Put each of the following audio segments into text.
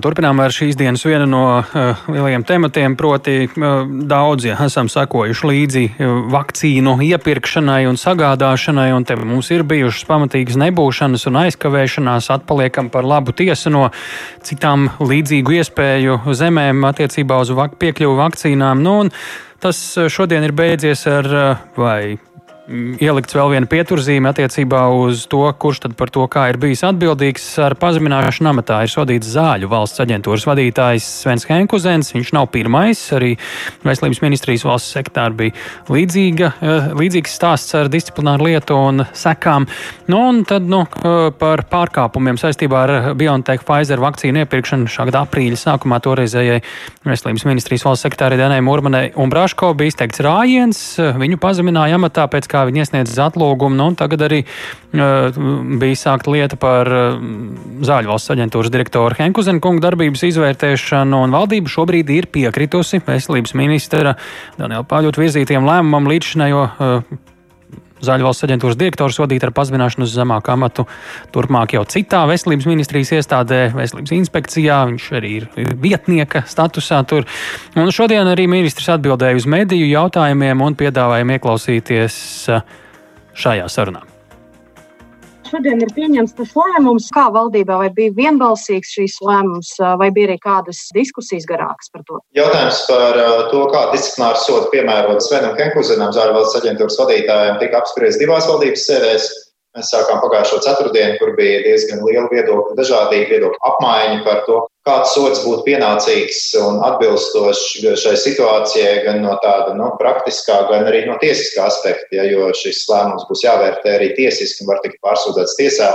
Turpinām ar šīs dienas vienu no uh, lielajiem tematiem, proti uh, daudzi esam sekojuši līdzi uh, vakcīnu iepirkšanai un sagādāšanai, un te mums ir bijušas pamatīgas nebūšanas un aizkavēšanās, atpaliekam par labu tiesu no citām līdzīgu iespēju zemēm attiecībā uz vak piekļuvu vakcīnām. Nu, tas šodien ir beidzies ar vai ielikts vēl viena pieturzīme attiecībā uz to, kurš tad par to kā ir bijis atbildīgs. Ar pazemināšanu amatā ir sodīts zāļu valsts aģentūras vadītājs Svens Henkuzens. Viņš nav pirmais, arī Veselības ministrijas valsts sektāra bija līdzīga, eh, līdzīgs stāsts ar disciplināru lietu un sekām. Nu, un tad nu, eh, par pārkāpumiem saistībā ar BioNTech Pfizer vakcīnu iepirkšanu šā gada aprīļa sākumā toreizējai Veselības ministrijas valsts sektārai Danai Murmanai un Braško bija izteikts rājiens. Viņu pazemināja amatā pēc kā kā viņi iesniedz atlūgumu. Nu, tagad arī uh, bija sākta lieta par uh, Zāļu valsts aģentūras direktoru Henkuzenu kungu darbības izvērtēšanu, un valdība šobrīd ir piekritusi veselības ministra Daniela Pāļot virzītiem lēmumam līdzšinējo uh, Zaļu valsts aģentūras direktors vadīt ar pazemināšanu uz zemāku amatu. Turpmāk jau citā veselības ministrijas iestādē, veselības inspekcijā. Viņš arī ir vietnieka statusā tur. Un šodien arī ministrs atbildēja uz mediju jautājumiem un piedāvāja ieklausīties šajā sarunā šodien ir pieņemts tas lēmums, kā valdībā, vai bija vienbalsīgs šīs lēmums, vai bija arī kādas diskusijas garākas par to? Jautājums par to, kā disciplināru sodu piemērot Svenam Kenkuzenam, Zārvalsts aģentūras vadītājiem, tika apspriests divās valdības sēdēs. Mēs sākām pagājušo ceturtdienu, kur bija diezgan liela viedokļa, dažādīga viedokļa apmaiņa par to, kāds sots būtu pienācīgs un atbilstošs šai situācijai, gan no tāda nu, praktiskā, gan arī no tiesiskā aspekta, ja, jo šis lēmums būs jāvērtē arī tiesiski un var tikt pārsūdzēts tiesā.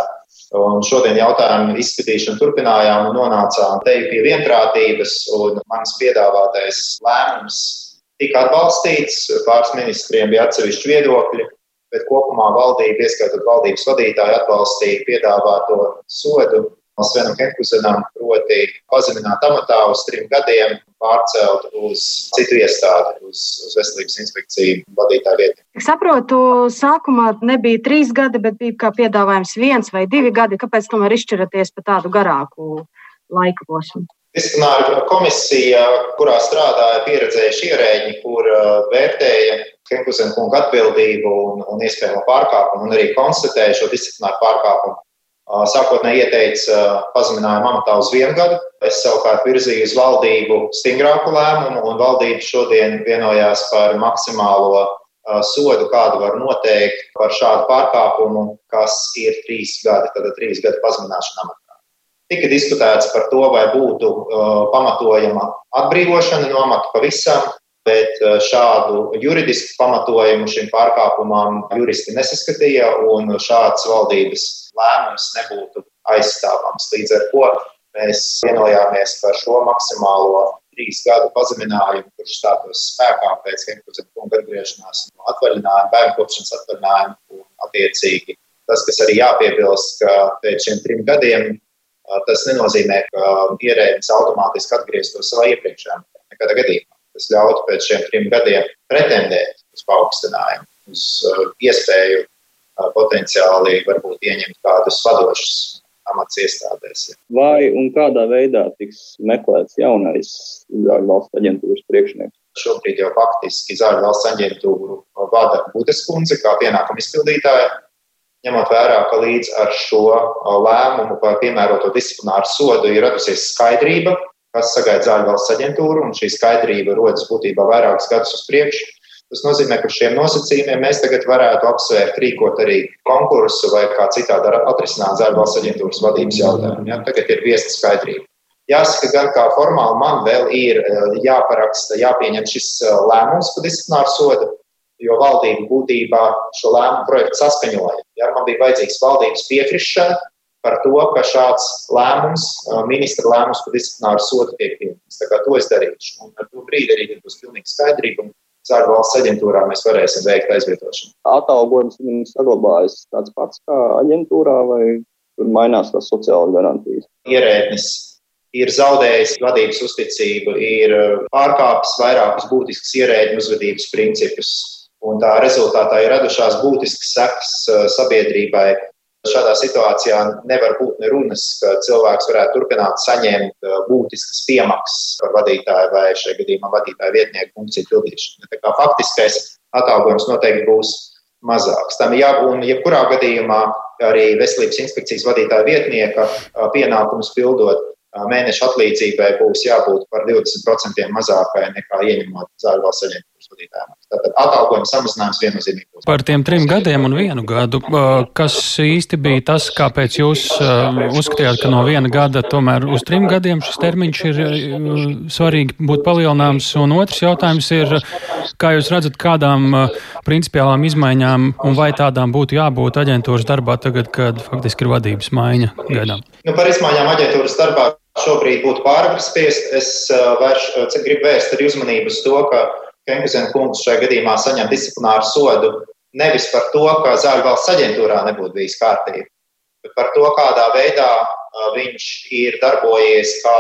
Un šodien jautājumu izskatīšanu turpinājām un nonācām te pie vienprātības, un mans piedāvātais lēmums tika atbalstīts. Pāris ministriem bija atsevišķi viedokļi bet kopumā valdība, ieskaitot valdības vadītāju, atbalstīja piedāvāto sodu Svenam Henkusenam, proti pazemināt amatā uz trim gadiem, pārcelt uz citu iestādi, uz, uz veselības inspekciju vadītāju vietu. Saprotu, sākumā nebija trīs gadi, bet bija kā piedāvājums viens vai divi gadi. Kāpēc tomēr izšķiraties par tādu garāku laika posmu? Disciplināra komisija, kurā strādāja pieredzējuši ierēģi, kur uh, vērtēja Henkusena kunga atbildību un, un iespējamo pārkāpumu, un arī konstatēja šo disciplināru pārkāpumu. Sākotnēji ieteica pazeminājumu amatā uz vienu gadu. Es savukārt virzīju uz valdību stingrāku lēmumu, un valdība šodien vienojās par maksimālo sodu, kādu var noteikt par šādu pārkāpumu, kas ir trīs gadi, tad trīs gadu pazemināšana amatā. Tika diskutēts par to, vai būtu uh, pamatojama atbrīvošana no amata pavisam, bet eh, šādu juridisku pamatojumu šim pārkāpumam juristi nesaskatīja, un šāds valdības lēmums nebūtu aizstāvams. Līdz ar to mēs vienojāmies par šo maksimālo trīs gadu pazeminājumu, kurš stātos spēkā pēc Hemkuzena kunga atgriešanās no atvaļinājuma, bērnu kopšanas atvaļinājuma, un attiecīgi tas, kas arī jāpiebilst, ka pēc šiem trim gadiem tas nenozīmē, ka ierēdnis automātiski atgrieztos savā iepriekšējā nekādā gadījumā kas ļautu pēc šiem trim gadiem pretendēt uz paaugstinājumu, uz uh, iespēju uh, potenciāli varbūt ieņemt kādus vadošus amats iestādēs. Vai un kādā veidā tiks meklēts jaunais Zāļu valsts aģentūras priekšnieks? Šobrīd jau faktiski Zāļu valsts aģentūru vada Budas kundze kā pienākuma izpildītāja. Ņemot vērā, ka līdz ar šo uh, lēmumu par piemēroto disciplināru sodu ir radusies skaidrība, kas sagaida zāļu valsts aģentūru, un šī skaidrība rodas būtībā vairākus gadus uz priekšu. Tas nozīmē, ka šiem nosacījumiem mēs tagad varētu apsvērt, rīkot arī konkursu vai kā citādi atrisināt zāļu valsts aģentūras vadības jautājumu. Ja? Tagad ir viesta skaidrība. Jāsaka, gan kā formāli man vēl ir eh, jāparaksta, jāpieņem šis eh, lēmums par disciplināru sodu, jo valdība būtībā šo lēmumu projektu saskaņoja. Ja? Man bija vajadzīgs valdības piekrišana, par to, ka šāds lēmums, ministra lēmums par disciplināru sodu tiek pieņemts. Tā kā to es darīšu. Un ar to brīdi arī būs pilnīgi skaidrība. Zāļu valsts aģentūrā mēs varēsim veikt aizvietošanu. Atalgojums viņam saglabājas tāds pats kā aģentūrā, vai tur mainās tās sociālās garantijas? Ierēdnis ir zaudējis vadības uzticību, ir pārkāpis vairākus būtiskus ierēģu uzvedības principus, un tā rezultātā ir radušās būtiskas sekas sabiedrībai Šādā situācijā nevar būt ne runas, ka cilvēks varētu turpināt saņemt būtiskas piemaksas par vadītāju vai šajā gadījumā vadītāju vietnieku funkciju pildīšanu. Tā kā faktiskais atalgojums noteikti būs mazāks. Tam jābūt, jebkurā gadījumā arī veselības inspekcijas vadītāja vietnieka pienākumus pildot mēneša atlīdzībai būs jābūt par 20% mazākai nekā ieņemot zāļu valsts vadītājiem. Tātad atalgojuma samazinājums viennozīmīgi būs. Par tiem trim gadiem un vienu gadu, kas īsti bija tas, kāpēc jūs uzskatījāt, ka no viena gada tomēr uz trim gadiem šis termiņš ir svarīgi būt palielināms? Un otrs jautājums ir, kā jūs redzat, kādām principiālām izmaiņām un vai tādām būtu jābūt aģentūras darbā tagad, kad faktiski ir vadības maiņa gaidām? Nu, par izmaiņām aģentūras darbā šobrīd būtu pāragri spiest. Es vērš, gribu vērst arī uzmanību uz to, ka Kempizena kungs šajā gadījumā saņem disciplināru sodu nevis par to, ka Zāļu valsts aģentūrā nebūtu bijis kārtība, bet par to, kādā veidā viņš ir darbojies kā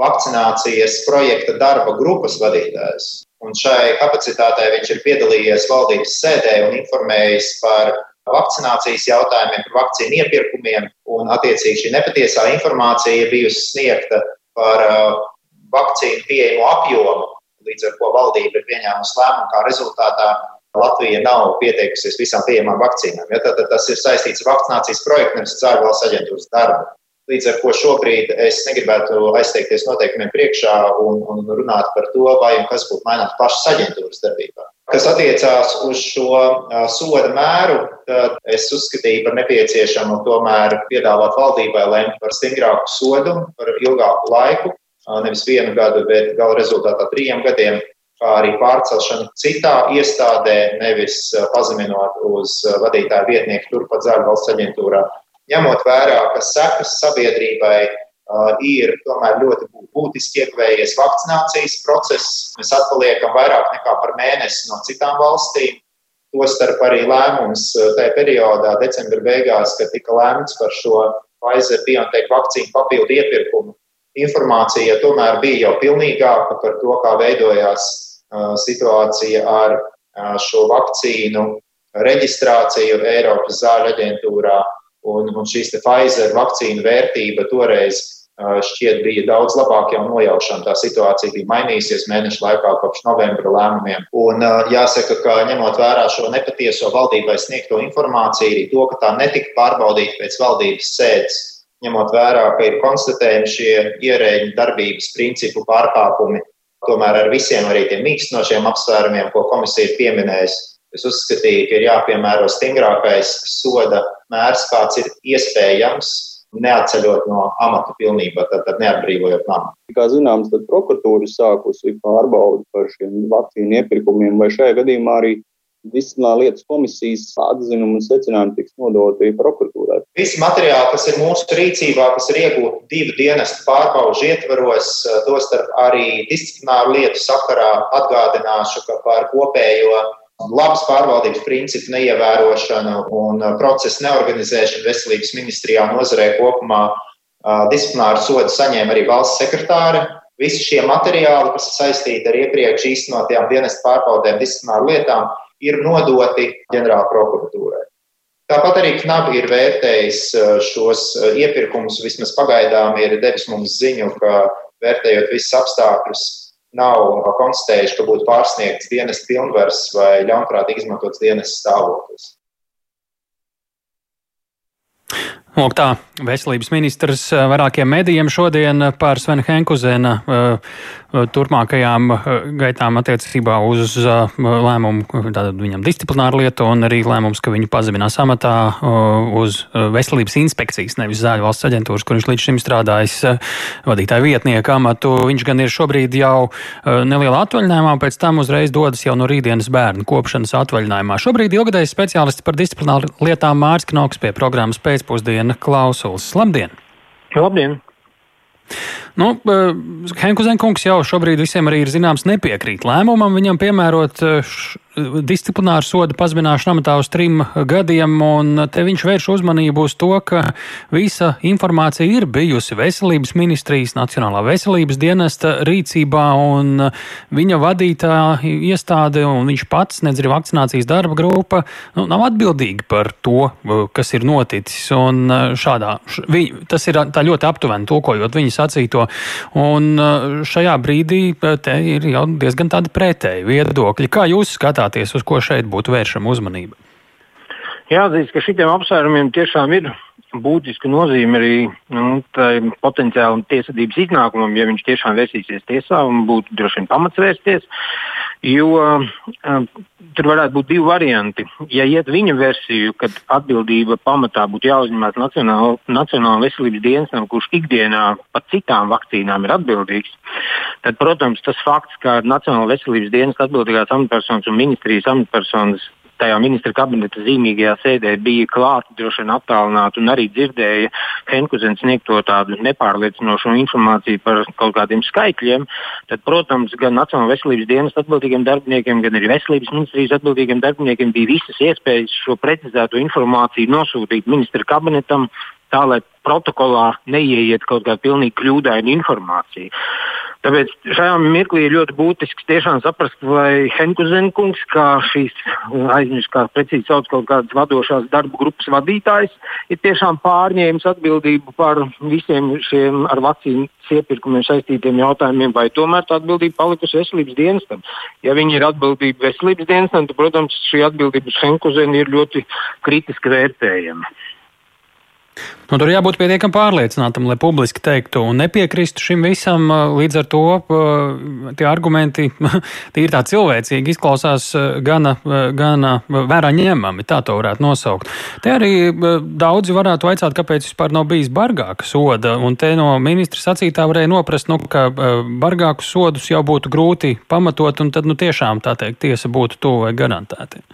vakcinācijas projekta darba grupas vadītājs. Un šai kapacitātei viņš ir piedalījies valdības sēdē un informējis par vakcinācijas jautājumiem, par vakcīnu iepirkumiem, un attiecīgi šī nepatiesā informācija bijusi sniegta par vakcīnu pieejamo apjomu līdz ar ko valdība ir pieņēmusi lēmumu, kā rezultātā Latvija nav pieteikusies visām pieejamām vakcīnām. Ja, tad, tad tas ir saistīts ar vakcinācijas projektu, nevis Zāļu valsts aģentūras darbu. Līdz ar to šobrīd es negribētu aizteikties noteikumiem priekšā un, un runāt par to, vai un kas būtu mainīts pašas aģentūras darbībā. Kas attiecās uz šo soda mēru, tad es uzskatīju par nepieciešamu tomēr piedāvāt valdībai lemt par stingrāku sodu, par ilgāku laiku, nevis vienu gadu, bet gala rezultātā trījiem gadiem, kā arī pārcelšanu citā iestādē, nevis pazeminot uz vadītāju vietnieku turpat Zāļu valsts aģentūrā. Ņemot vērā, ka sekas sabiedrībai ir tomēr ļoti būtiski iekavējies vakcinācijas process, mēs atpaliekam vairāk nekā par mēnesi no citām valstīm. Tostarp arī lēmums tajā periodā, decembra beigās, kad tika lēmts par šo Pfizer BioNTech vakcīnu papildu iepirkumu informācija tomēr bija jau pilnīgāka par to, kā veidojās situācija ar šo vakcīnu reģistrāciju Eiropas zāļu aģentūrā. Un, un šīs Pfizer vakcīnu vērtība toreiz šķiet bija daudz labāk jau nojaušana. Tā situācija bija mainījusies mēnešu laikā kopš novembra lēmumiem. Un jāsaka, ka ņemot vērā šo nepatieso valdībai sniegto informāciju, arī to, ka tā netika pārbaudīta pēc valdības sēdes, ņemot vērā, ka ir konstatējami šie ierēģi darbības principu pārkāpumi, tomēr ar visiem arī tiem mīkstinošiem apsvērumiem, ko komisija ir pieminējusi. Es uzskatīju, ka ir jāpiemēro stingrākais soda mērs, kāds ir iespējams, neatceļot no amata pilnībā, tad, tad neatbrīvojot no amata. Kā zināms, tad prokuratūra sākusi pārbaudi par šiem vakcīnu iepirkumiem, vai šajā gadījumā arī disciplināra lietas komisijas atzinumu un secinājumu tiks nodoti prokuratūrai. Visi materiāli, kas ir mūsu rīcībā, kas ir iegūti divu dienestu pārbaužu ietvaros, tostarp arī disciplināru lietu sakarā atgādināšu, ka par kopējo labas pārvaldības principu neievērošanu un procesu neorganizēšanu veselības ministrijā nozarē kopumā disciplināru sodu saņēma arī valsts sekretāre. Visi šie materiāli, kas ir saistīti ar iepriekš īstenotajām dienestu pārbaudēm, disciplināru lietām, ir nodoti ģenerāla prokuratūrai. Tāpat arī Knabi ir vērtējis uh, šos uh, iepirkumus, vismaz pagaidām ir devis mums ziņu, ka vērtējot visus apstākļus, nav konstatējuši, ka būtu pārsniegts dienas pilnvars vai ļaunprātīgi izmantots dienas stāvoklis. Lūk, tā veselības ministrs eh, vairākiem medijiem šodien par Svena Henkuzena uh, turpmākajām gaitām attiecībā uz lēmumu, tātad viņam disciplināru lietu un arī lēmums, ka viņu pazeminās amatā uz veselības inspekcijas, nevis zāļu valsts aģentūras, kur viņš līdz šim strādājis vadītāju vietnieku amatu. Viņš gan ir šobrīd jau nelielā atvaļinājumā, pēc tam uzreiz dodas jau no rītdienas bērnu kopšanas atvaļinājumā. Šobrīd ilgadējs speciālists par disciplināru lietām Mārcis Knoks pie programmas pēcpusdienu diena klausulas. Labdien! Labdien! Nu, Henku Zenkungs jau šobrīd visiem arī ir zināms nepiekrīt lēmumam viņam piemērot disciplināru sodu pazemināšanu amatā uz trim gadiem, un te viņš vērš uzmanību uz to, ka visa informācija ir bijusi veselības ministrijas, Nacionālā veselības dienesta rīcībā, un viņa vadītā iestāde un viņš pats, nedz arī vakcinācijas darba grupa, nu, nav atbildīgi par to, kas ir noticis. Un šādā, vi, tas ir tā ļoti aptuveni tulkojot viņa sacīto, un šajā brīdī te ir jau diezgan tādi pretēji viedokļi. Kā jūs skatāties? skatāties, uz ko šeit būtu vēršama uzmanība? Jāatzīst, ka šiem apsvērumiem tiešām ir būtiska nozīme arī nu, potenciālam tiesvedības iznākumam, ja viņš tiešām vērsīsies tiesā un būtu droši vien pamats vērsties. Jo uh, tur varētu būt divi varianti. Ja iet viņa versiju, kad atbildība pamatā būtu jāuzņemās Nacionāla veselības dienestam, kurš ikdienā par citām vakcīnām ir atbildīgs, tad, protams, tas fakts, ka Nacionāla veselības dienas atbildīgās amatpersonas un ministrijas amatpersonas tajā ministra kabineta zīmīgajā sēdē bija klāta, droši vien attālināti un arī dzirdēja Henkuzens sniegto tādu nepārliecinošu informāciju par kaut kādiem skaitļiem, tad, protams, gan Nacionālajā veselības dienas atbildīgiem darbiniekiem, gan arī veselības ministrijas atbildīgiem darbiniekiem bija visas iespējas šo precizēto informāciju nosūtīt ministra kabinetam tā, lai protokolā neieiet kaut kāda pilnīgi kļūdaina informācija. Tāpēc šajā mirklī ir ļoti būtisks tiešām saprast, vai Henkuzenkungs, kā šīs aizmirst, kā precīzi sauc kaut kādas vadošās darba grupas vadītājs, ir tiešām pārņēmis atbildību par visiem šiem ar vakcīnu iepirkumiem saistītiem jautājumiem, vai tomēr tā atbildība palikusi veselības dienestam. Ja viņi ir atbildība veselības dienestam, tad, protams, šī atbildība uz Henkuzenu ir ļoti kritiski vērtējama. Nu, tur jābūt pietiekami pārliecinātam, lai publiski teiktu un nepiekristu šim visam. Līdz ar to tie argumenti, ir tā cilvēcīgi, izklausās gana, gana vērā ņemami, tā to varētu nosaukt. Te arī daudzi varētu vaicāt, kāpēc vispār nav bijis bargāka soda, un te no ministra sacītā varēja noprast, nu, ka bargākus sodus jau būtu grūti pamatot, un tad, nu, tiešām tā teikt, tiesa būtu tuvu vai garantēti.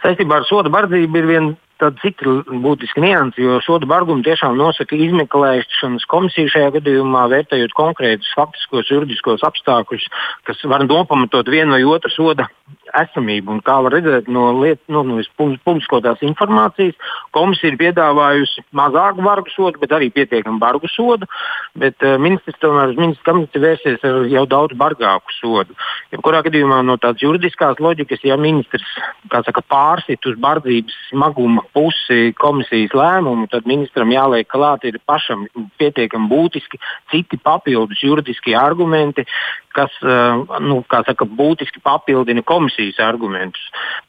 Saistībā ar soda bardzību ir viena Tad cita būtiska nianse, jo sodu bargumu tiešām nosaka izmeklēšanas komisija šajā gadījumā, vērtējot konkrētus faktiskos, juridiskos apstākļus, kas var nopamatot vienu vai otru soda esamību. Un kā var redzēt no, liet, no, no publiskotās informācijas, komisija ir piedāvājusi mazāku bargu sodu, bet arī pietiekami bargu sodu. Bet uh, ministrs tomēr uz ministra kabineti vērsies ar jau daudz bargāku sodu. Jebkurā gadījumā no tādas juridiskās loģikas, ja ministrs saka, pārsit uz bardzības smaguma pusi komisijas lēmumu, tad ministram jāliek klāt ir pašam pietiekami būtiski citi papildus juridiskie argumenti, kas uh, nu, saka, būtiski papildina komisijas argumentus.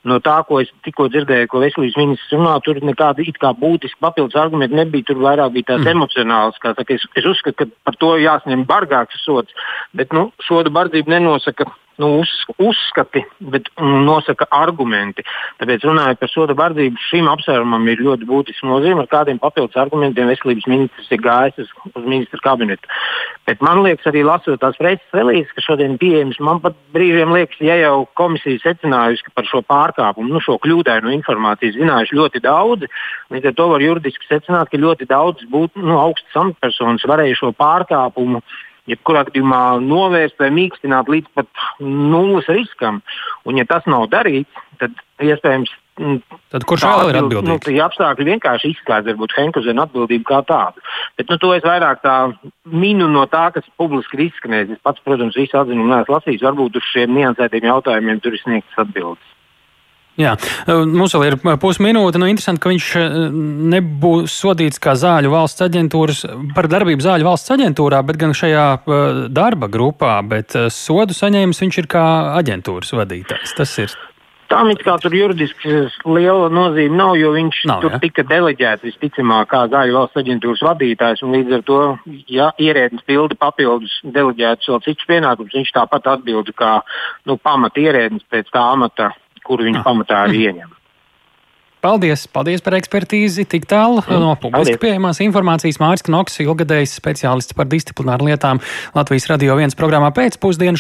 No tā, ko es tikko dzirdēju, ko veselības ministrs runā, tur nekāda kā būtiska papildus argumenta nebija. Tur vairāk bija tās mm. emocionāls. Saka, es, es uzskatu, ka par to jāsņem bargāks sots, bet nu, soda bardzība nenosaka nu, uz, uzskati, bet nosaka argumenti. Tāpēc runājot par soda vardību, šim apsvērumam ir ļoti būtiska nozīme, ar kādiem papildus argumentiem veselības ministrs ir gājis uz, uz ministra kabinetu. Bet man liekas, arī lasot tās preces relīzes, kas šodien pieejamas, man pat brīžiem liekas, ja jau komisija secinājusi, par šo pārkāpumu, nu, šo kļūdainu informāciju zinājuši ļoti daudz, līdz ar to var juridiski secināt, ka ļoti daudz būtu nu, augstas amatpersonas varēja šo pārkāpumu jebkurā gadījumā novērst vai mīkstināt līdz pat nulles riskam. Un, ja tas nav darīts, tad iespējams. Mm, tad kurš vēl ir atbildīgs? Nu, tie apstākļi vienkārši izslēdz varbūt Henkuzena atbildību kā tādu. Bet nu, to es vairāk tā minu no tā, kas publiski ir izskanējis. Es pats, protams, visu atzinumu neesmu lasījis. Varbūt uz šiem niansētiem jautājumiem tur ir sniegtas atbildes. Jā, mums vēl ir pusminūte. Nu, interesanti, ka viņš nebūs sodīts kā zāļu valsts aģentūras par darbību zāļu valsts aģentūrā, bet gan šajā darba grupā. Bet sodu saņēmis viņš ir kā aģentūras vadītājs. Tas ir. Tam it kā tur juridiski liela nozīme nav, jo viņš nav, tur ja? tika deleģēts visticamāk kā zāļu valsts aģentūras vadītājs. Līdz ar to, ja ierēdnis pilda papildus deleģētus vēl citus pienākumus, viņš tāpat atbild kā nu, pamata ierēdnis pēc tā amata kuru viņi pamatā arī ieņem. Paldies, paldies par ekspertīzi. Tik tālu mm, no publiski pieejamās informācijas Mārcis Knoks, ilgadējs speciālists par disciplināru lietām Latvijas radio viens programmā pēcpusdienu.